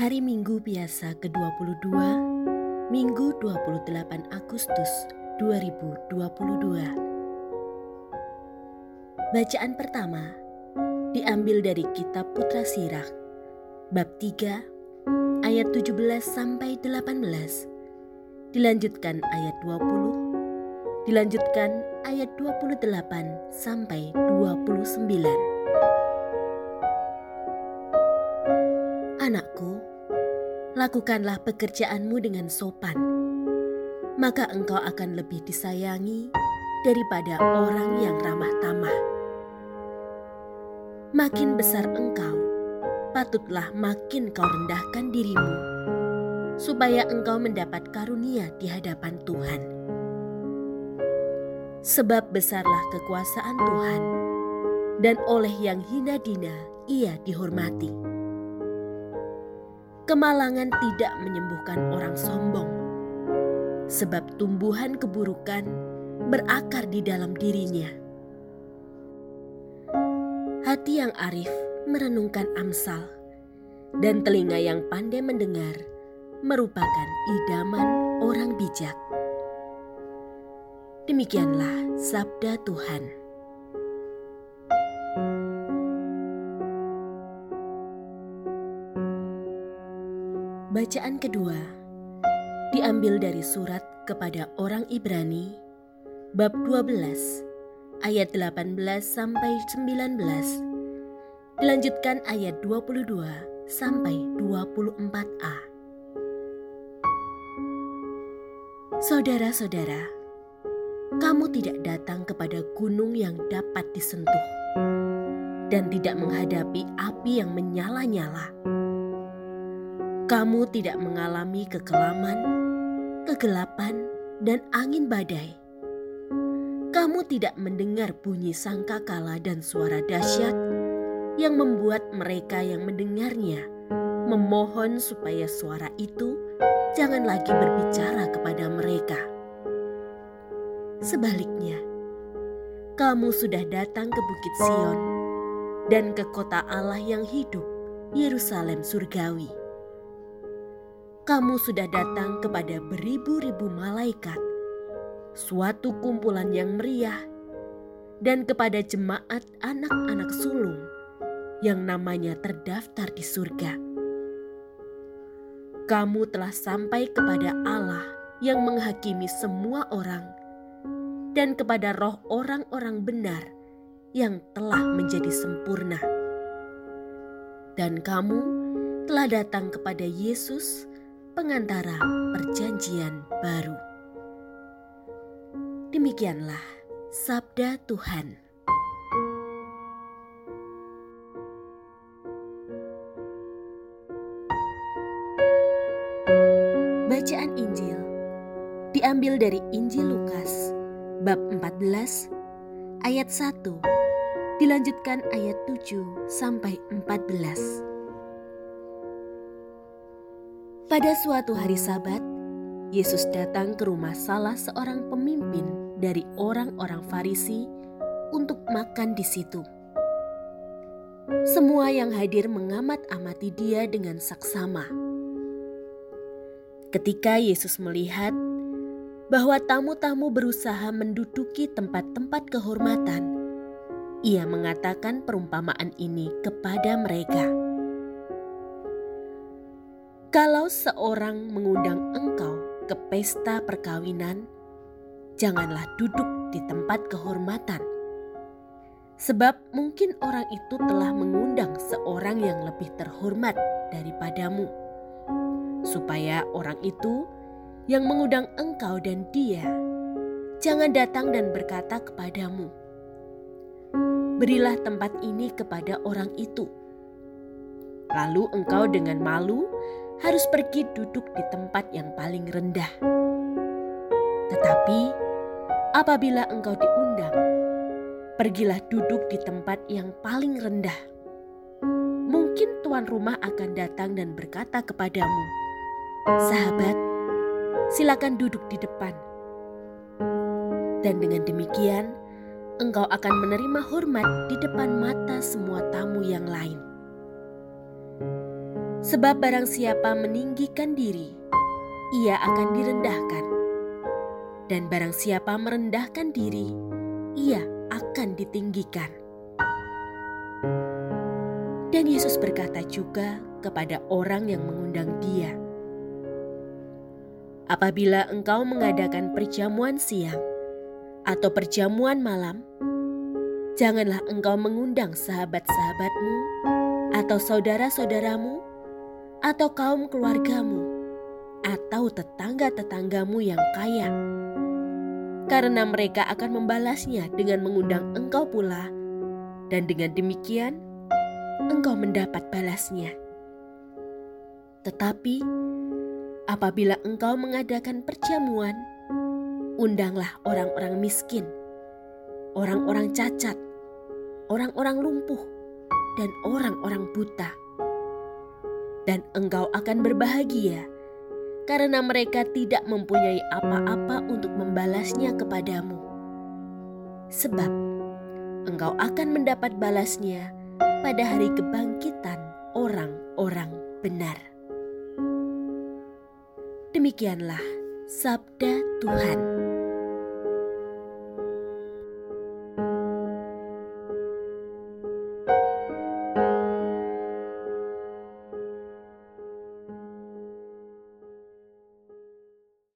Hari Minggu biasa ke-22, Minggu 28 Agustus 2022. Bacaan pertama diambil dari kitab Putra Sirah, bab 3, ayat 17 sampai 18. Dilanjutkan ayat 20, dilanjutkan ayat 28 sampai 29. Anakku, lakukanlah pekerjaanmu dengan sopan, maka engkau akan lebih disayangi daripada orang yang ramah tamah. Makin besar engkau, patutlah makin kau rendahkan dirimu, supaya engkau mendapat karunia di hadapan Tuhan. Sebab besarlah kekuasaan Tuhan, dan oleh yang hina dina ia dihormati Kemalangan tidak menyembuhkan orang sombong, sebab tumbuhan keburukan berakar di dalam dirinya. Hati yang arif merenungkan Amsal, dan telinga yang pandai mendengar merupakan idaman orang bijak. Demikianlah sabda Tuhan. Bacaan kedua diambil dari surat kepada orang Ibrani bab 12 ayat 18 sampai 19. Dilanjutkan ayat 22 sampai 24a. Saudara-saudara, kamu tidak datang kepada gunung yang dapat disentuh dan tidak menghadapi api yang menyala-nyala kamu tidak mengalami kekelaman, kegelapan, dan angin badai. Kamu tidak mendengar bunyi sangkakala dan suara dahsyat yang membuat mereka yang mendengarnya memohon supaya suara itu jangan lagi berbicara kepada mereka. Sebaliknya, kamu sudah datang ke Bukit Sion dan ke kota Allah yang hidup, Yerusalem surgawi kamu sudah datang kepada beribu-ribu malaikat, suatu kumpulan yang meriah, dan kepada jemaat anak-anak sulung yang namanya terdaftar di surga. Kamu telah sampai kepada Allah yang menghakimi semua orang, dan kepada roh orang-orang benar yang telah menjadi sempurna. Dan kamu telah datang kepada Yesus pengantara perjanjian baru. Demikianlah sabda Tuhan. Bacaan Injil diambil dari Injil Lukas bab 14 ayat 1 dilanjutkan ayat 7 sampai 14. Pada suatu hari Sabat, Yesus datang ke rumah salah seorang pemimpin dari orang-orang Farisi untuk makan di situ. Semua yang hadir mengamat-amati dia dengan saksama. Ketika Yesus melihat bahwa tamu-tamu berusaha menduduki tempat-tempat kehormatan, ia mengatakan perumpamaan ini kepada mereka. Kalau seorang mengundang engkau ke pesta perkawinan, janganlah duduk di tempat kehormatan. Sebab mungkin orang itu telah mengundang seorang yang lebih terhormat daripadamu. Supaya orang itu yang mengundang engkau dan dia jangan datang dan berkata kepadamu, Berilah tempat ini kepada orang itu. Lalu engkau dengan malu harus pergi duduk di tempat yang paling rendah. Tetapi apabila engkau diundang, pergilah duduk di tempat yang paling rendah. Mungkin tuan rumah akan datang dan berkata kepadamu, "Sahabat, silakan duduk di depan." Dan dengan demikian, engkau akan menerima hormat di depan mata semua tamu yang lain. Sebab barang siapa meninggikan diri, ia akan direndahkan. Dan barang siapa merendahkan diri, ia akan ditinggikan. Dan Yesus berkata juga kepada orang yang mengundang Dia, "Apabila engkau mengadakan perjamuan siang atau perjamuan malam, janganlah engkau mengundang sahabat-sahabatmu atau saudara-saudaramu atau kaum keluargamu atau tetangga-tetanggamu yang kaya." karena mereka akan membalasnya dengan mengundang engkau pula, dan dengan demikian engkau mendapat balasnya. Tetapi apabila engkau mengadakan perjamuan, undanglah orang-orang miskin, orang-orang cacat, orang-orang lumpuh, dan orang-orang buta. Dan engkau akan berbahagia karena mereka tidak mempunyai apa-apa untuk membalasnya kepadamu. Sebab engkau akan mendapat balasnya pada hari kebangkitan orang-orang benar. Demikianlah sabda Tuhan.